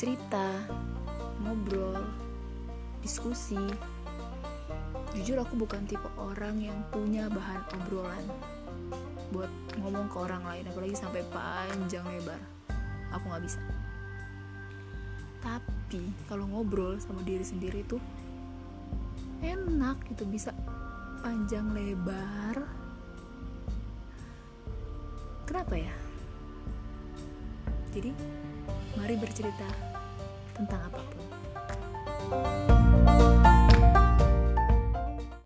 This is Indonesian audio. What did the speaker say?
cerita ngobrol diskusi. Jujur aku bukan tipe orang yang punya bahan obrolan buat ngomong ke orang lain apalagi sampai panjang lebar. Aku nggak bisa. Tapi kalau ngobrol sama diri sendiri tuh enak gitu bisa panjang lebar. Kenapa ya? Jadi mari bercerita tentang apa pun. thank you